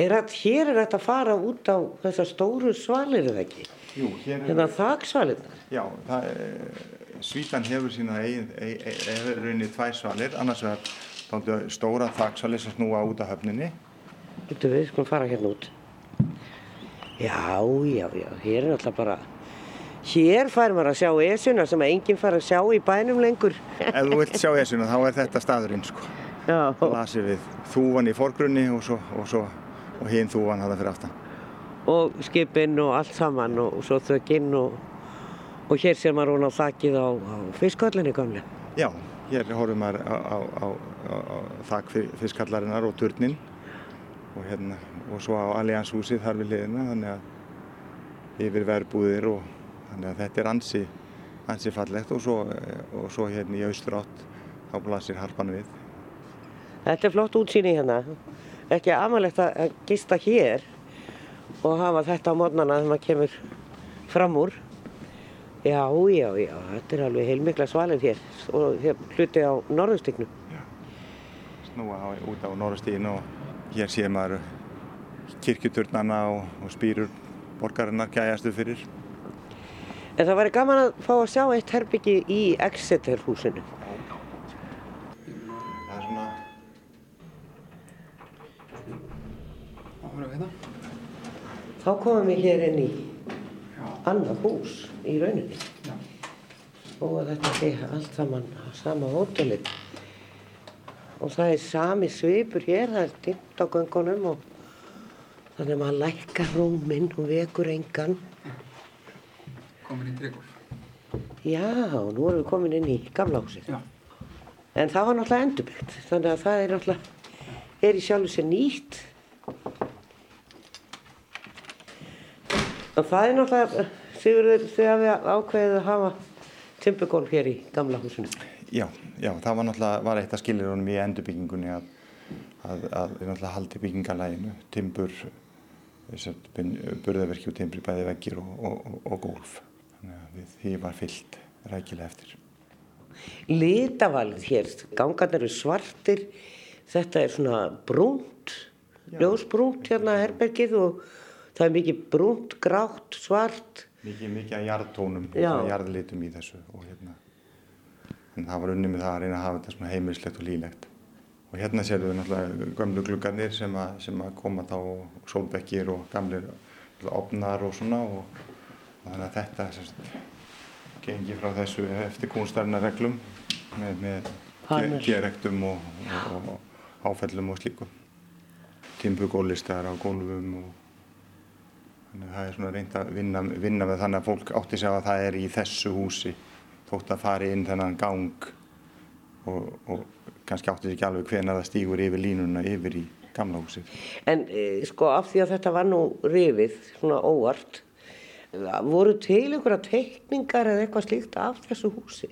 Er að hér er þetta að fara út á þessar stóru svalir eða ekki? Jú, hér er, Hérna þaksvalinnar. já, það, er, Svítan hefur sína eigin rauninni tvær svalir, annars vegar dálítið stóra þaksvalir sem snúa út af höfninni Getur við skulum fara hérna út. Já, já, já, hér er alltaf bara, hér fær maður að sjá esuna sem að enginn fær að sjá í bænum lengur. Ef þú vilt sjá esuna þá er þetta staðurinn sko. Já, Lasir við þúvan í forgrunni og, svo, og, svo, og hinn þúvan hafa fyrir aftan. og skipinn og allt saman og, og svo þökinn og, og hér sem maður hún á þakkið á, á fisköllinni gamlega. Já, hér horfum maður á, á, á, á, á þak fiskallarinnar og turnin og, hérna, og svo á Allianshúsið þar við liðina þannig að yfir verbúðir og þannig að þetta er ansi, ansi fallegt og svo, og svo hérna í austurátt þá blasir harpan við. Þetta er flott útsýni hérna. Ekki amalegt að gista hér og hafa þetta á mótnana þegar maður kemur fram úr. Já, já, já, þetta er alveg heilmikla svalir hér og hér hluti á norðustygnum. snúa á, út á norðastíðin og hér sé maður kirkjuturnana og, og spýrur borgarinnar gæjastu fyrir. En það væri gaman að fá að sjá eitt herbyggi í Exeter húsinu. Það er svona, Áhverju við það? Þá komum við hér inn í annað hús í rauninni. Já. Og að þetta sé allt saman á sama hótelið. Og það er sami svipur hér, það er dimmt á göngunum og þannig að maður lækkar rúminn og vekur engan. Tryggur. Já, nú erum við komin inn í gamla húsið. Já. En það var náttúrulega endurbyggt, þannig að það er náttúrulega, er í sjálfu sér nýtt. Og það er náttúrulega, Sigurður, þau hafið ákveðið að hafa timbugólf hér í gamla húsinu. já, já, það var náttúrulega, var eitt af skilirunum í endurbyggingunni að, að, að við náttúrulega haldi byggingalæginu, timbur, burðaverki og timbri bæði veggir og, og, og, og gólf. Þannig að við því var fyllt rækilega eftir. Litavalið hér, gangarnir eru svartir, þetta er svona brúnt, ljósbrúnt hérna herbergið og það er mikið brúnt, grátt, svart. Mikið, mikið að jarðtónum, að jarðlitum í þessu og hérna, en það var unni með það að reyna að hafa þetta svona heimilislegt og lílegt. Og hérna séum við náttúrulega gömlu gluggarnir sem að, sem að koma þá og sólbekkir og gamlir opnar og svona og, og þannig að þetta semst, gengi frá þessu eftir kúnstarina reglum með, með gerektum og, og, og áfellum og slíku. Timbugólistar á gólfum og Þannig að það er svona reynd að vinna, vinna með þannig að fólk átti sig á að það er í þessu húsi þótt að fari inn þennan gang og, og kannski átti sig ekki alveg hvenar það stígur yfir línuna yfir í gamla húsið. En e, sko af því að þetta var nú rifið, svona óvart, voru til einhverja teikningar eða eitthvað slíkt af þessu húsi?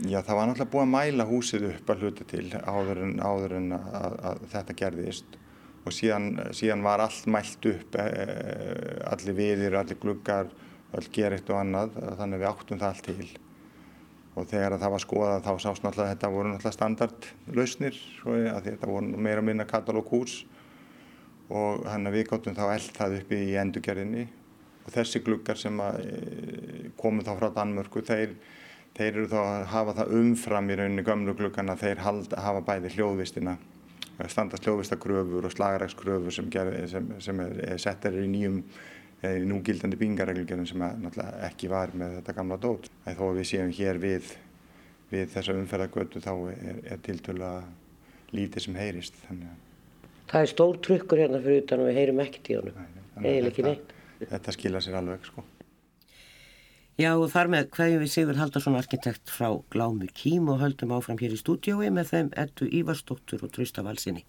Já, það var náttúrulega búið að mæla húsið upp að hluta til áður en, áður en að, að þetta gerðist og síðan, síðan var allt mælt upp, eh, allir viðir, allir gluggar, öll geritt og annað, þannig að við áttum það allt til. Og þegar að það var skoðað þá sást náttúrulega að þetta voru náttúrulega standardlausnir, að þetta voru meira og minna katalóghús og þannig að við gáttum þá eld það uppi í endurgerðinni og þessi gluggar sem að, e, komu þá frá Danmörku, þeir, þeir eru þá að hafa það umfram í rauninni gömlu gluggana, þeir halda, hafa bæði hljóðvistina standast hljóðvistakröfur og slagarækskröfur sem, sem, sem er, er settar í nýjum eða í núgildandi bingareglgjörnum sem ekki var með þetta gamla dót. En þó að við séum hér við, við þessa umferðargötu þá er, er tiltöla lítið sem heyrist. Þannig að, Það er stór trukkur hérna fyrir utan og við heyrum ekkert í honum. Eiginlega ekki neitt. Þetta skila sér alveg sko. Já og þar með hverjum við Sigur Haldarsson arkitekt frá Glámu Kím og höldum áfram hér í stúdiói með þeim Eddu Ívarsdóttur og Trausta Valsinni.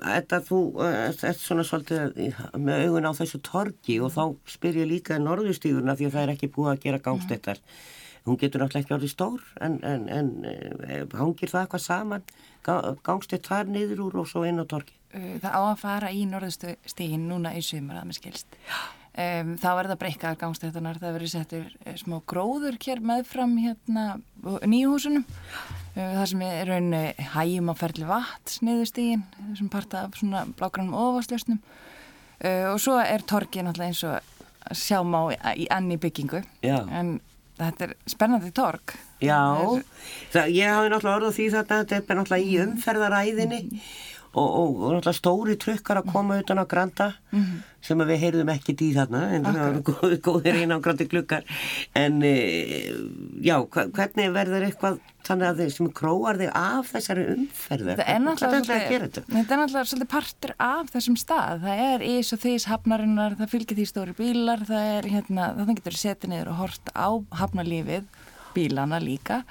Þetta þú ert svona svolítið með augun á þessu torgi og þá spyr ég líka norðustíðurna því að það er ekki búið að gera gangstettar. Hún getur náttúrulega ekki orðið stór en, en, en eh, hangir það eitthvað saman, gangstett þar niður úr og svo inn á torgi? Það á að fara í norðustíðin núna í sumar að mér skilst. Um, þá verða breykaðar gangstéttanar, það verður settur uh, smá gróður hér meðfram hérna nýjuhúsunum uh, það sem er raunni hægjum á ferli vat sniðustígin sem parta af svona blágrannum ofaslösnum uh, og svo er torgið náttúrulega eins og sjáum á í anni byggingu Já. en þetta er spennandi torg. Já, er... það, ég hafi náttúrulega orðið því þetta þetta er náttúrulega í umferðaræðinni. Mm og, náttúrulega stóri trukkar að koma utan á Granda mm -hmm. sem við heyrðum ekki í þarna en okay. það eru góð, góðir einn á Grandi klukkar en e, já, hvernig verður eitthvað þannig að þeir sem króar þig af þessari umferðu þetta? er náttúrulega svolítið partur af þessum stað, það er ís og þís hafnarinnar, það fylgir því stóri bílar það er hérna, það getur setið niður og hort á hafnarlífið bílana líka.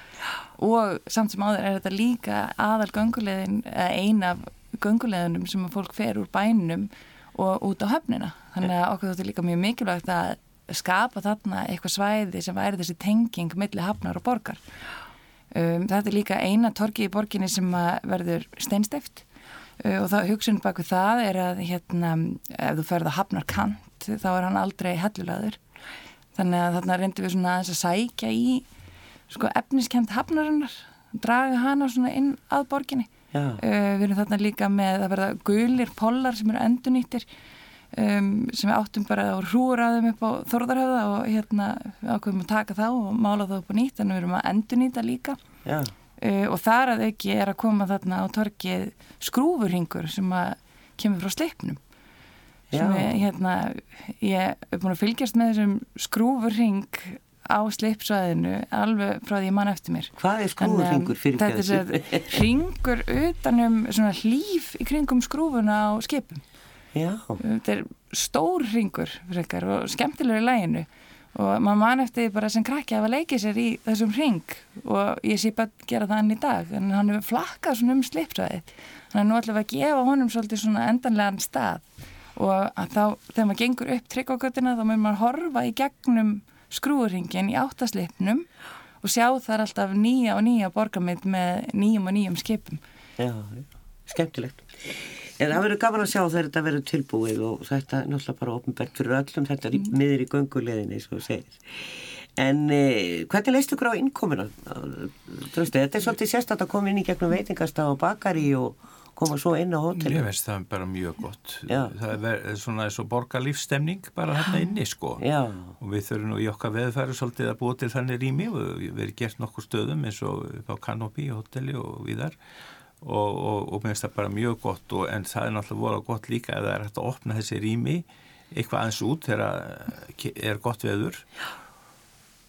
Og samt sem áður er þetta líka aðal gangulegin ein af gönguleðunum sem að fólk fer úr bænum og út á höfnina. Þannig að okkur þóttu líka mjög mikilvægt að skapa þarna eitthvað svæði sem væri þessi tenging millir hafnar og borgar. Um, þetta er líka eina torki í borginni sem verður steinsteft uh, og það hugsun baku það er að hérna, ef þú ferð að hafnar kant þá er hann aldrei hellulaður. Þannig að þarna reyndir við svona að sækja í sko, efniskend hafnarinnar, draga hana svona inn að borginni Uh, við erum þarna líka með að verða gulir pollar sem eru endunýttir um, sem við áttum bara á hrúraðum upp á þorðarhauða og hérna ákveðum að taka þá og mála þá upp á nýtt en við erum að endunýta líka. Uh, og þar að ekki er að koma þarna á torkið skrúfurhingur sem að kemur frá sleipnum. Sem við, hérna ég er búin að fylgjast með þessum skrúfurhing á sleipsvæðinu alveg frá því mann eftir mér. Hvað er skrúfurringur fyrir þessu? Þetta er ringur utanum svona hlýf í kringum skrúfuna á skipum. Já. Þetta er stór ringur frekar, og skemmtilegur í læginu og maður mann eftir því bara sem krakki að leikið sér í þessum ring og ég sé bara gera það enn í dag en hann hefur flakkað svona um sleipsvæði þannig að nú við að gefa honum svolítið svona endanlegan stað. Og þá þegar maður gengur upp tryggogötina þá mögum maður horfa í gegnum skrúurringin í áttasleipnum og sjá þar alltaf nýja og nýja borgarmynd með nýjum og nýjum skipum. Já, skemmtilegt. En það verður gaman að sjá þegar þetta verður tilbúið og þetta er náttúrulega bara ofnbært fyrir öllum, þetta er mm. miður í gönguleginni. En eh, hvernig leist ykkur á innkomina? Þetta er svolítið sérstatt að koma inn í gegnum veitingastaf og bakari og koma svo inn á hótel Ég veist það bara mjög gott Já. það er svona eins og borgarlífstemning bara hérna inni sko Já. og við þurfum nú í okkar veðfæru svolítið að búa til þannig rými og við erum gert nokkur stöðum eins og á Canopy hotelli og viðar og, og, og mér finnst það bara mjög gott og, en það er náttúrulega voru gott líka að það er hægt að opna þessi rými eitthvað aðeins út þegar er gott veður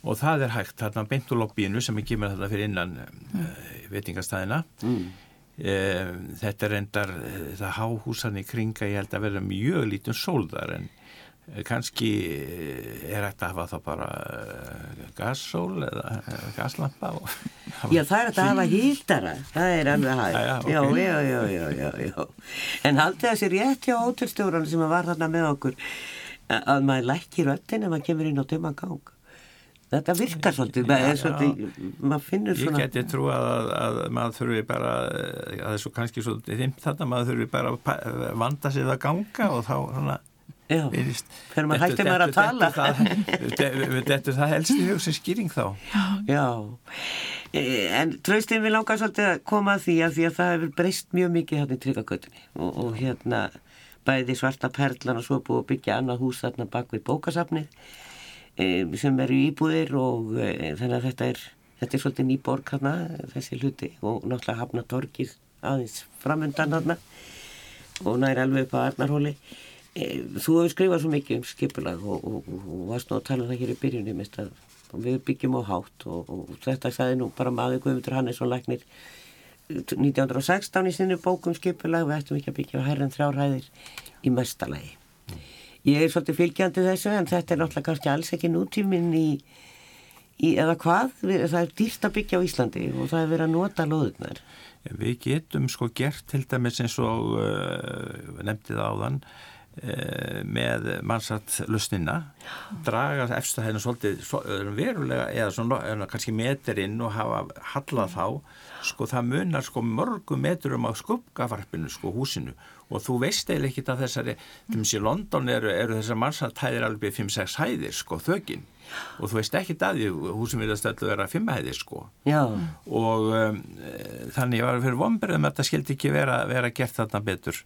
og það er hægt þarna beint úr lobbyinu sem er kemur þarna fyrir innan mm. uh, veitingastæðina mm. Eh, þetta er endar eh, það háhúsan í kringa ég held að verða mjög lítun sólðar en eh, kannski er þetta að hafa það bara gassól eða gaslampa Já það er þetta að hafa hýldara það er alveg hægt. Já, okay. já, já, já, en haldið það sér rétt hjá ótilstjóran sem var þarna með okkur að maður lækir öllin ef maður kemur inn á tömman gang Þetta virkar svolítið, ja, svolítið maður finnur svona... Ég geti trú að, að, að maður þurfi bara, að það er svo kannski svolítið þimt þetta, maður þurfi bara að vanda sig að ganga og þá svona... Já, þegar maður hætti maður að tala. Þetta er það helst í hug sem skýring þá. Já, e, en tröstin við langar svolítið að koma að því að því að það hefur breyst mjög mikið hérna í tryggagötunni. Og, og hérna bæði svarta perlan og svo búið að byggja annað hús þarna bak við bókasafnið sem eru íbúðir og e, þannig að þetta er, þetta er svolítið nýborg hérna, þessi hluti og náttúrulega hafna torkið aðeins framöndan hérna og næri alveg upp á Arnarhóli. E, þú hefur skrifað svo mikið um skipulag og, og, og, og varst nú að tala um það hér í byrjunum við byggjum á hátt og þetta sagði nú bara maður Guðmundur Hannesson Læknir 1916 í sinni bókum skipulag við ættum ekki að byggja á herran þrjárhæðir í mestalagi. Ég er svolítið fylgjandi þessu en þetta er náttúrulega kannski alls ekki nútíminn í, í, eða hvað, það er dýrt að byggja á Íslandi og það er verið að nota loðunar. Við getum sko gert til dæmis eins og uh, nefndið áðan uh, með mannsat lusnina, draga eftir það svolítið svo, verulega eða svona, kannski meterinn og hafa hallað þá, sko það munar sko mörgum meturum á skuggavarpinu sko húsinu og þú veist eiginlega ekki að þessari, til og með í London eru, eru þessar mannsatæðir alveg 5-6 hæðir sko þöginn og þú veist ekki að því húsum vilja stöldu vera 5 hæðir sko. Já. og um, þannig ég var fyrir vonberðum að þetta skildi ekki vera, vera gert þarna betur.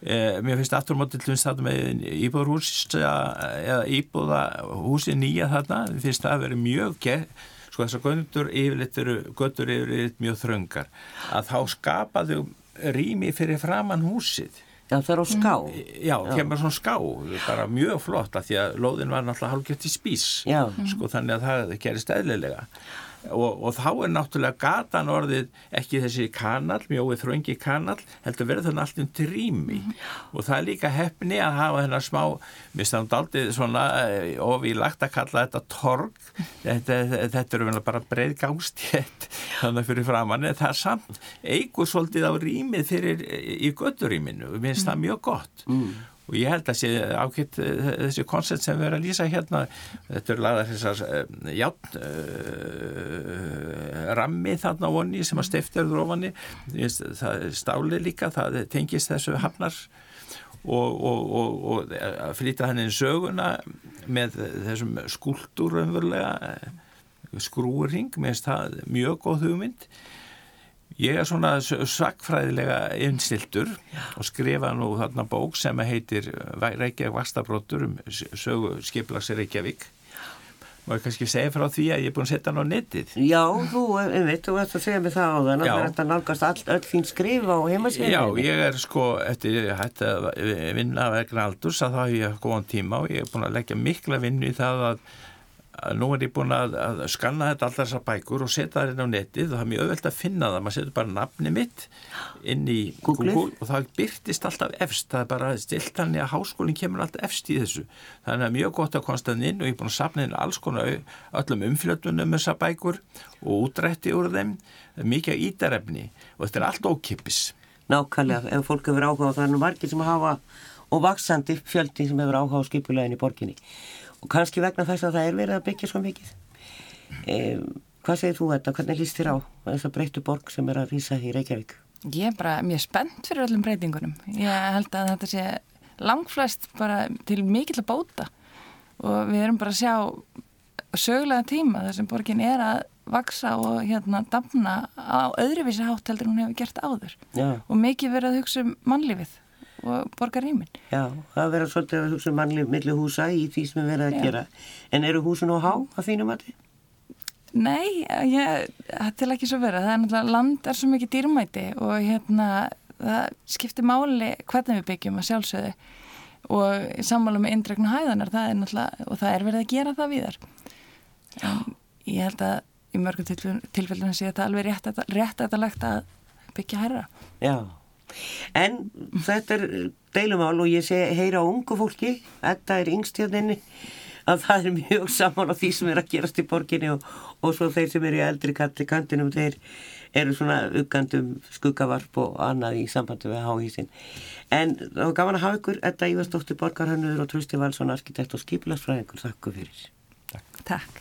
Eh, mér finnst aftur mótið til þetta með íbúðarhús eða íbúðahúsi nýja þarna, mér finnst það að vera mjög gert sko þessar göndur yfirleitt eru göttur yfirleitt mjög þröngar. Að þá skapaðu rými fyrir framann húsið. Já, það er á ská. Já, kemur svona ská, bara mjög flott að því að lóðin var náttúrulega hálfgett í spís, Já. sko þannig að það gerist eðlilega og, og þá er náttúrulega gatan orðið ekki þessi kanal, mjóið þröngi kanal, heldur verður þannig allt um til rými og það er líka hefni að hafa þennar smá, mér stafnum aldrei svona ofílagt að kalla þetta torg, þetta, þetta eru bara breið gangstétt þannig fyrir framann, en það er samt eigur svolítið á rýmið fyrir í götturýminu, mér finnst það mjög gott. Mm. Og ég held að sé ákveðt þessi koncept sem við erum að lýsa hérna. Þetta eru lagðar þessar uh, játn uh, rammi þarna vonni sem að stifterður ofani það er stáli líka, það tengist þessu hafnar. Og, og, og, og að flytja hann inn söguna með þessum skúldur umverulega skrúring, mér finnst það mjög góð hugmynd ég er svona svakfræðilega einstiltur og skrifa nú þarna bók sem heitir Reykjavík Vastabróttur um sögu skiplags Reykjavík. Og ég kannski segja frá því að ég er búin að setja hann á netið? Já, þú, einmitt, þú ert að segja mig það á þann að þetta nálgast all, öll þín skrifa á heimasíðan Já, ég er sko, eftir ég hætti að vinna vegna aldurs að það hef ég góðan tíma og ég er búin að leggja mikla vinnu í það að nú er ég búin að, að skanna þetta allar þessar bækur og setja það inn á netið og það er mjög öðvöld að finna það, maður setur bara nafni mitt inn í Google, Google og það byrtist alltaf efst, það er bara stilt hann í að háskólinn kemur alltaf efst í þessu. Þannig að mjög gott að konsta það inn og ég er búin að sapna inn alls konar öllum umfljötunum um þessar bækur og útrætti úr þeim. Mikið ídarefni og þetta er allt ókipis Nákvæmlega, ef fólk hefur áhuga það er nú margir sem hafa og vaksandi fjöldi sem hefur áhuga á skipulegin í borginni og kannski vegna þess að það er verið að byggja svo mikið. E, hvað segir þú þetta, hvernig líst þér á þess að breyttu borg sem er að rýsa í Reykjavík? Ég er bara mjög spennt fyrir öllum breytingunum. Ég held að þetta sé langflest bara til mikill að bóta. Og við erum bara að sjá sögulega tíma þar sem borgin er að vaksa og hérna damna á öðruvísi hátt heldur hún hefur gert áður. Já. og mikið verið að hugsa um mannlífið og borgar rýmin. Já, það verður svolítið að hugsa um mannlið millir húsa í því sem við verðum að Já. gera. En eru húsin á há að þínum að þið? Nei, ég, það er ekki svo verið. Það er náttúrulega, land er svo mikið dýrmæti og hérna, það skiptir máli hvernig við byggjum að sjálfsögðu og í sammálu með indregnu hæðanar, það er náttúrulega, og það er verið að gera það víðar. En ég held að í mörgum tilfellinu sé þetta alveg rétt, rétt að byggja herra. Já, en þetta er deilumál og ég sé heyra á ungu fólki, þetta er yngstjöðinni, að það er mjög saman á því sem er að gerast í borginni og, og svo þeir sem eru í eldri kalli kantinum, þeir eru svona uggandum skuggavarp og annað í sambandi við háhísin. En þá gaman að hafa ykkur, þetta Ívarsdóttir Borgarhannur og Trösti Valsson, arkitekt og skipilagsfræðingur, þakku fyrir. Takk.